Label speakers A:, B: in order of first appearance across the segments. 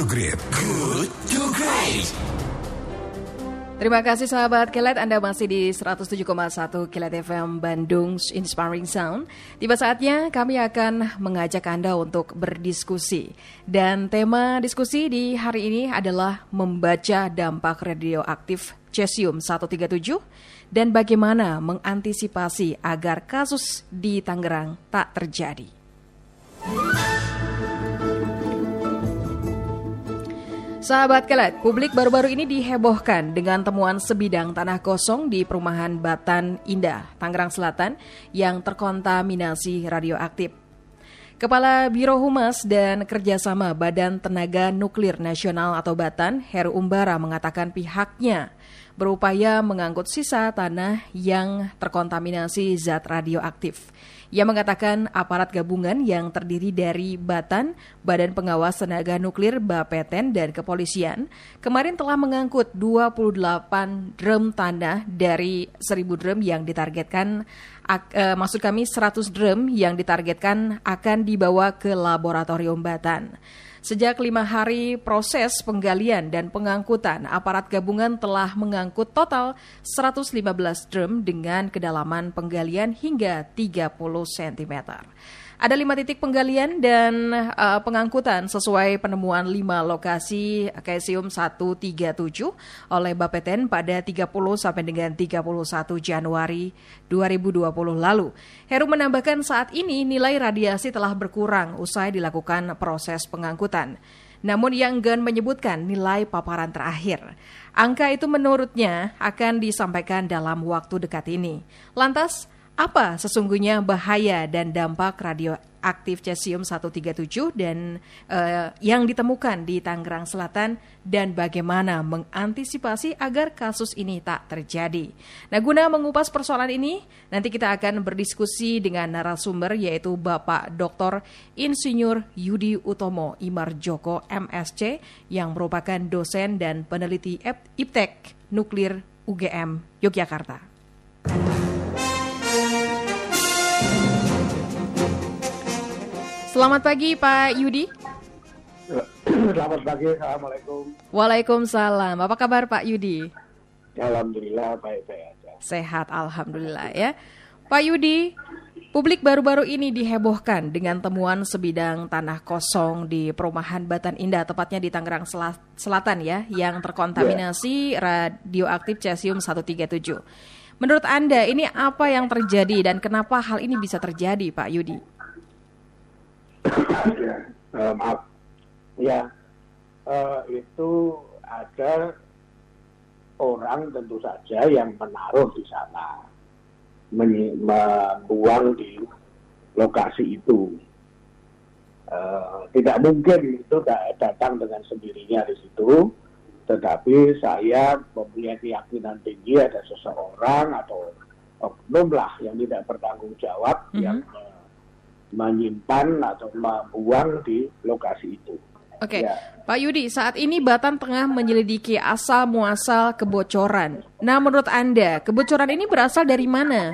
A: to Great. Good to Great.
B: Terima kasih sahabat Kelet, Anda masih di 107,1 Kelet FM Bandung Inspiring Sound. Tiba saatnya kami akan mengajak Anda untuk berdiskusi. Dan tema diskusi di hari ini adalah membaca dampak radioaktif cesium 137 dan bagaimana mengantisipasi agar kasus di Tangerang tak terjadi. Sahabat Kelet, publik baru-baru ini dihebohkan dengan temuan sebidang tanah kosong di perumahan Batan Indah, Tangerang Selatan yang terkontaminasi radioaktif. Kepala Biro Humas dan Kerjasama Badan Tenaga Nuklir Nasional atau Batan, Heru Umbara mengatakan pihaknya berupaya mengangkut sisa tanah yang terkontaminasi zat radioaktif. Ia mengatakan aparat gabungan yang terdiri dari Batan, Badan Pengawas Tenaga Nuklir Bapeten dan Kepolisian kemarin telah mengangkut 28 drum tanah dari 1000 drum yang ditargetkan uh, maksud kami 100 drum yang ditargetkan akan dibawa ke laboratorium Batan. Sejak lima hari proses penggalian dan pengangkutan, aparat gabungan telah mengangkut total 115 drum dengan kedalaman penggalian hingga 30 cm. Ada lima titik penggalian dan uh, pengangkutan sesuai penemuan lima lokasi cesium 137 oleh Bapeten pada 30 sampai dengan 31 Januari 2020 lalu. Heru menambahkan saat ini nilai radiasi telah berkurang usai dilakukan proses pengangkutan. Namun yang Gen menyebutkan nilai paparan terakhir. Angka itu menurutnya akan disampaikan dalam waktu dekat ini. Lantas, apa sesungguhnya bahaya dan dampak radioaktif cesium 137 dan uh, yang ditemukan di Tangerang Selatan dan bagaimana mengantisipasi agar kasus ini tak terjadi. Nah, guna mengupas persoalan ini, nanti kita akan berdiskusi dengan narasumber yaitu Bapak Dr. Insinyur Yudi Utomo Imar Joko MSC yang merupakan dosen dan peneliti IPTEK Nuklir UGM Yogyakarta. Selamat pagi Pak Yudi.
C: Selamat pagi, Assalamualaikum.
B: Waalaikumsalam. Apa kabar Pak Yudi?
C: Alhamdulillah baik-baik aja.
B: Sehat, Alhamdulillah ya. Pak Yudi, publik baru-baru ini dihebohkan dengan temuan sebidang tanah kosong di perumahan Batan Indah, tepatnya di Tangerang Sel Selatan ya, yang terkontaminasi yeah. radioaktif cesium 137. Menurut Anda, ini apa yang terjadi dan kenapa hal ini bisa terjadi Pak Yudi?
C: Ya, uh, maaf. Ya uh, itu ada orang tentu saja yang menaruh di sana membuang di lokasi itu. Uh, tidak mungkin itu datang dengan sendirinya di situ tetapi saya mempunyai keyakinan tinggi ada seseorang atau oknum lah yang tidak bertanggung jawab mm -hmm. yang menyimpan atau membuang di lokasi itu.
B: Oke, okay. ya. Pak Yudi, saat ini Batan tengah menyelidiki asal muasal kebocoran. Nah, menurut Anda, kebocoran ini berasal dari mana?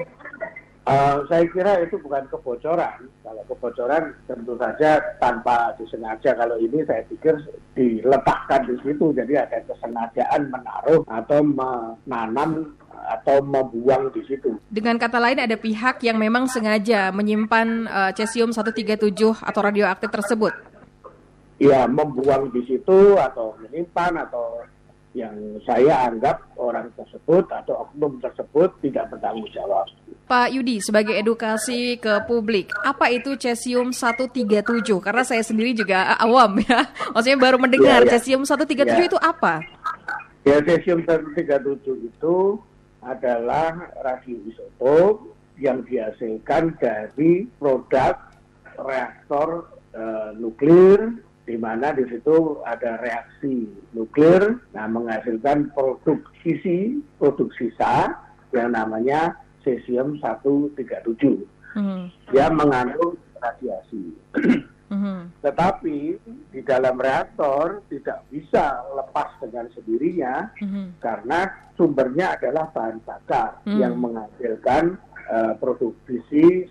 C: Uh, saya kira itu bukan kebocoran. Kalau kebocoran tentu saja tanpa disengaja. Kalau ini saya pikir diletakkan di situ, jadi ada kesengajaan menaruh atau menanam atau membuang di situ.
B: Dengan kata lain ada pihak yang memang sengaja menyimpan uh, cesium 137 atau radioaktif tersebut.
C: Ya, membuang di situ atau menyimpan atau yang saya anggap orang tersebut atau oknum tersebut tidak bertanggung jawab.
B: Pak Yudi, sebagai edukasi ke publik, apa itu cesium 137? Karena saya sendiri juga awam ya, maksudnya baru mendengar ya, ya. cesium 137 ya. itu apa?
C: Ya, cesium 137 itu adalah radioisotop yang dihasilkan dari produk reaktor e, nuklir di mana di situ ada reaksi nuklir. Nah menghasilkan produk sisi produk sisa yang namanya cesium 137 hmm. yang mengandung radiasi Mm-hmm. Tetapi di dalam reaktor tidak bisa lepas dengan sendirinya mm-hmm. karena sumbernya adalah bahan bakar mm-hmm. yang menghasilkan uh, produksi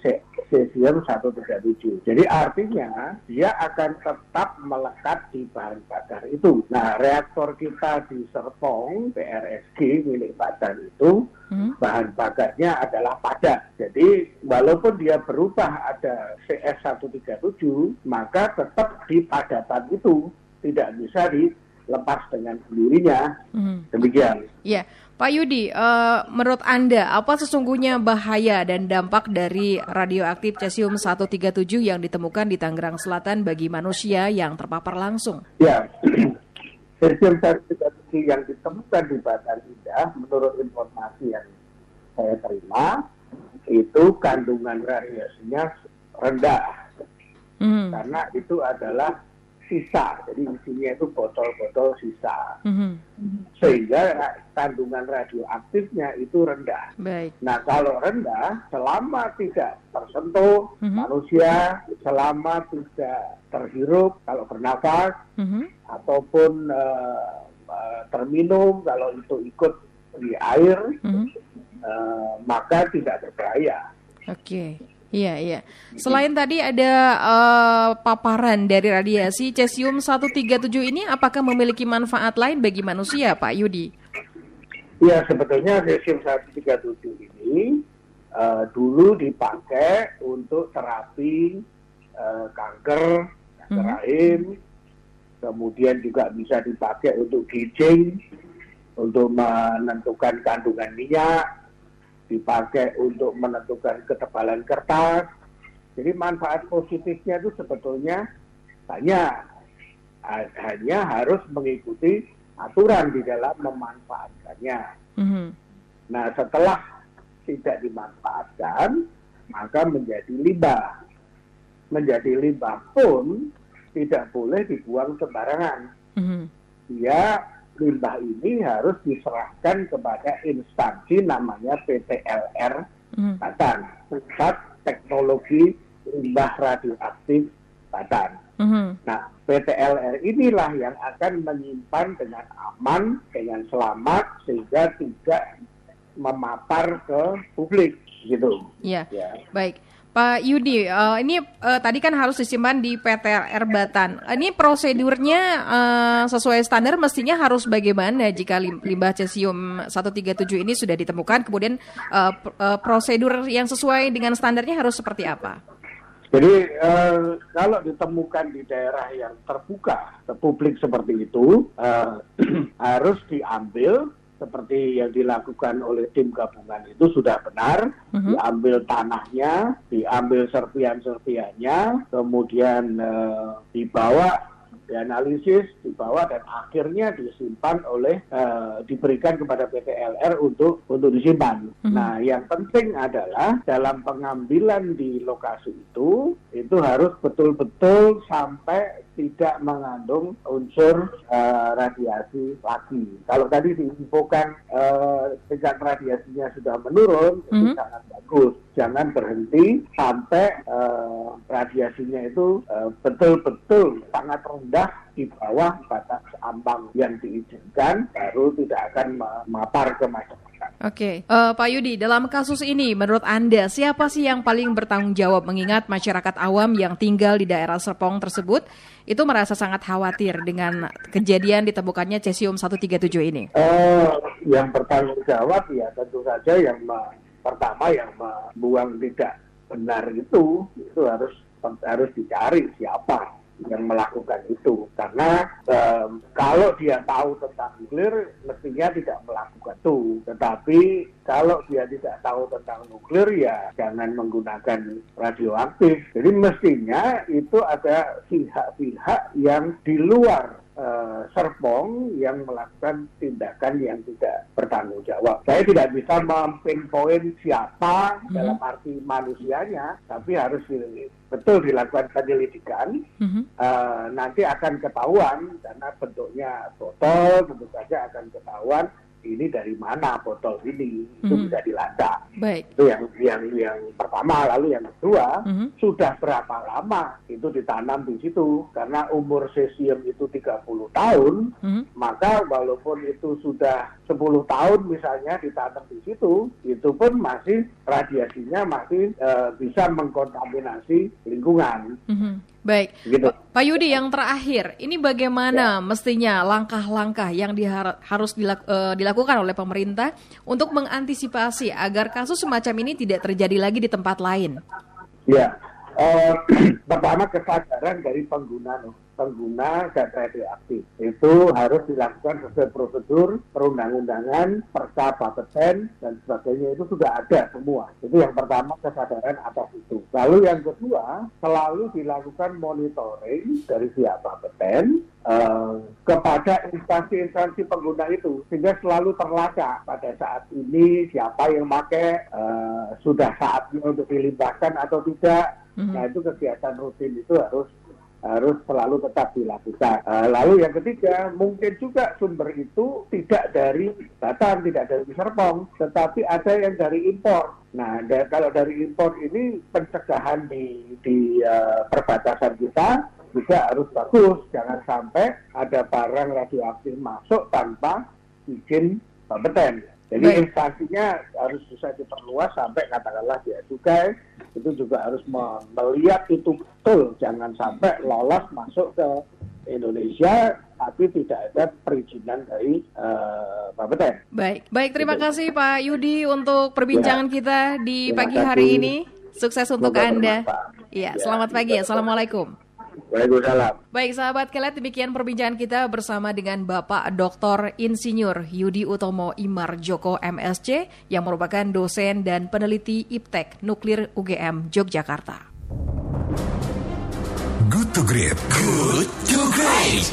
C: cesium 137. Jadi artinya dia akan tetap melekat di bahan bakar itu. Nah, reaktor kita di Serpong, PRSG milik Badan itu, hmm. bahan bakarnya adalah padat. Jadi walaupun dia berubah ada CS137, maka tetap di padatan itu tidak bisa dilepas dengan sendirinya. Hmm. Demikian.
B: Iya. Pak Yudi, uh, menurut Anda apa sesungguhnya bahaya dan dampak dari radioaktif cesium 137 yang ditemukan di Tangerang Selatan bagi manusia yang terpapar langsung?
C: Ya, cesium 137 yang ditemukan di Batan Indah, menurut informasi yang saya terima, itu kandungan radiasinya rendah. Hmm. Karena itu adalah sisa, jadi isinya itu botol-botol sisa, mm-hmm. sehingga kandungan radioaktifnya itu rendah.
B: Baik.
C: Nah kalau rendah, selama tidak tersentuh mm-hmm. manusia, selama tidak terhirup kalau bernafas, mm-hmm. ataupun uh, uh, terminum kalau itu ikut di air, mm-hmm. Uh, maka tidak berbahaya.
B: Oke. Okay. Iya, iya. Selain tadi ada uh, paparan dari radiasi cesium 137 ini apakah memiliki manfaat lain bagi manusia, Pak Yudi?
C: Ya, sebetulnya cesium 137 ini uh, dulu dipakai untuk terapi uh, kanker, kanker hmm. rahim, kemudian juga bisa dipakai untuk gijing, untuk menentukan kandungan minyak, dipakai untuk menentukan ketebalan kertas. Jadi manfaat positifnya itu sebetulnya banyak. Hanya harus mengikuti aturan di dalam memanfaatkannya. Mm-hmm. Nah setelah tidak dimanfaatkan, maka menjadi limbah. Menjadi limbah pun tidak boleh dibuang sembarangan. Mm-hmm. Dia limbah ini harus diserahkan kepada instansi namanya PTLR hmm. Badan, Pusat Teknologi Limbah Radioaktif Badan. Hmm. Nah, PTLR inilah yang akan menyimpan dengan aman, dengan selamat, sehingga tidak memapar ke publik, gitu.
B: Ya, ya. baik. Pak Yudi, uh, ini uh, tadi kan harus disimpan di PTR Batan. Ini prosedurnya uh, sesuai standar mestinya harus bagaimana jika limbah cesium 137 ini sudah ditemukan, kemudian uh, uh, prosedur yang sesuai dengan standarnya harus seperti apa?
C: Jadi uh, kalau ditemukan di daerah yang terbuka ke publik seperti itu uh, harus diambil seperti yang dilakukan oleh tim gabungan itu sudah benar, uh-huh. diambil tanahnya, diambil serpian-serpiannya, kemudian uh, dibawa dianalisis, dibawa dan akhirnya disimpan oleh uh, diberikan kepada PT LR untuk untuk disimpan. Mm-hmm. Nah, yang penting adalah dalam pengambilan di lokasi itu itu harus betul-betul sampai tidak mengandung unsur uh, radiasi lagi. Kalau tadi diinfokan uh, tingkat radiasinya sudah menurun, mm -hmm. itu sangat bagus. Jangan berhenti sampai uh, radiasinya itu betul-betul uh, sangat rendah di bawah batas ambang yang diizinkan, baru tidak akan memapar ke masyarakat.
B: Oke, okay. uh, Pak Yudi, dalam kasus ini menurut Anda siapa sih yang paling bertanggung jawab mengingat masyarakat awam yang tinggal di daerah Serpong tersebut itu merasa sangat khawatir dengan kejadian ditemukannya cesium 137 ini?
C: Uh, yang bertanggung jawab ya tentu saja yang pertama yang membuang tidak benar itu itu harus harus dicari siapa yang melakukan itu. Karena um, kalau dia tahu tentang nuklir mestinya tidak melakukan itu. Tetapi kalau dia tidak tahu tentang nuklir ya jangan menggunakan radioaktif. Jadi mestinya itu ada pihak-pihak yang di luar uh, Serpong yang melakukan tindakan yang tidak bertanggung jawab. Saya tidak bisa mempinpoint siapa hmm. dalam arti manusianya, tapi harus betul dilakukan penyelidikan. Hmm. Uh, nanti akan ketahuan karena bentuknya botol tentu saja akan ketahuan ini dari mana botol ini itu
B: Mhm.
C: bisa dilacak.
B: Baik.
C: Itu yang yang yang pertama, lalu yang kedua
B: Mhm.
C: sudah berapa lama itu ditanam di situ karena umur cesium itu 30 tahun
B: Mhm.
C: maka walaupun itu sudah 10 tahun misalnya ditanam di situ itu pun masih radiasinya masih eh, bisa mengkontaminasi lingkungan
B: Mhm. Baik.
C: gitu.
B: Pak Yudi yang terakhir, ini bagaimana mestinya langkah-langkah yang dihar- harus dilak- eh, dilakukan oleh pemerintah untuk mengantisipasi agar kasus semacam ini tidak terjadi lagi di tempat lain?
C: Ya, eh, pertama kesadaran dari pengguna pengguna zat radioaktif itu harus dilakukan sesuai prosedur perundang-undangan, persa Bapeten dan sebagainya itu sudah ada semua. Itu yang pertama kesadaran atas itu. Lalu yang kedua selalu dilakukan monitoring dari pihak Bapeten eh, kepada instansi-instansi pengguna itu sehingga selalu terlacak pada saat ini siapa yang pakai eh, sudah saatnya untuk dilimpahkan atau tidak.
B: Mhm.
C: Nah itu kegiatan rutin itu harus harus selalu tetap dilakukan. Eh, lalu yang ketiga, mungkin juga sumber itu tidak dari Batam, tidak dari Serpong, tetapi ada yang dari impor. Nah, da- kalau dari impor ini pencegahan di, di eh, perbatasan kita juga harus bagus. Jangan sampai ada barang radioaktif masuk tanpa izin kompeten. Jadi
B: Baik.
C: instansinya harus bisa diperluas sampai katakanlah dia cukai itu juga harus me- melihat itu betul jangan sampai lolos masuk ke Indonesia tapi tidak ada perizinan dari eh, Bapeten.
B: Baik, baik. Terima kasih Pak Yudi untuk perbincangan kita di
C: Terima
B: pagi
C: kasih.
B: hari ini. Sukses untuk
C: Semoga
B: Anda. Iya,
C: Ya,
B: selamat pagi.
C: semoga
B: Assalamualaikum.
C: Waalaikumsalam.
B: Baik sahabat kelet demikian perbincangan kita bersama dengan Bapak Dr. Insinyur Yudi Utomo Imar Joko MSC yang merupakan dosen dan peneliti IPTEK Nuklir UGM Yogyakarta.
A: Good to Great. Good to Great.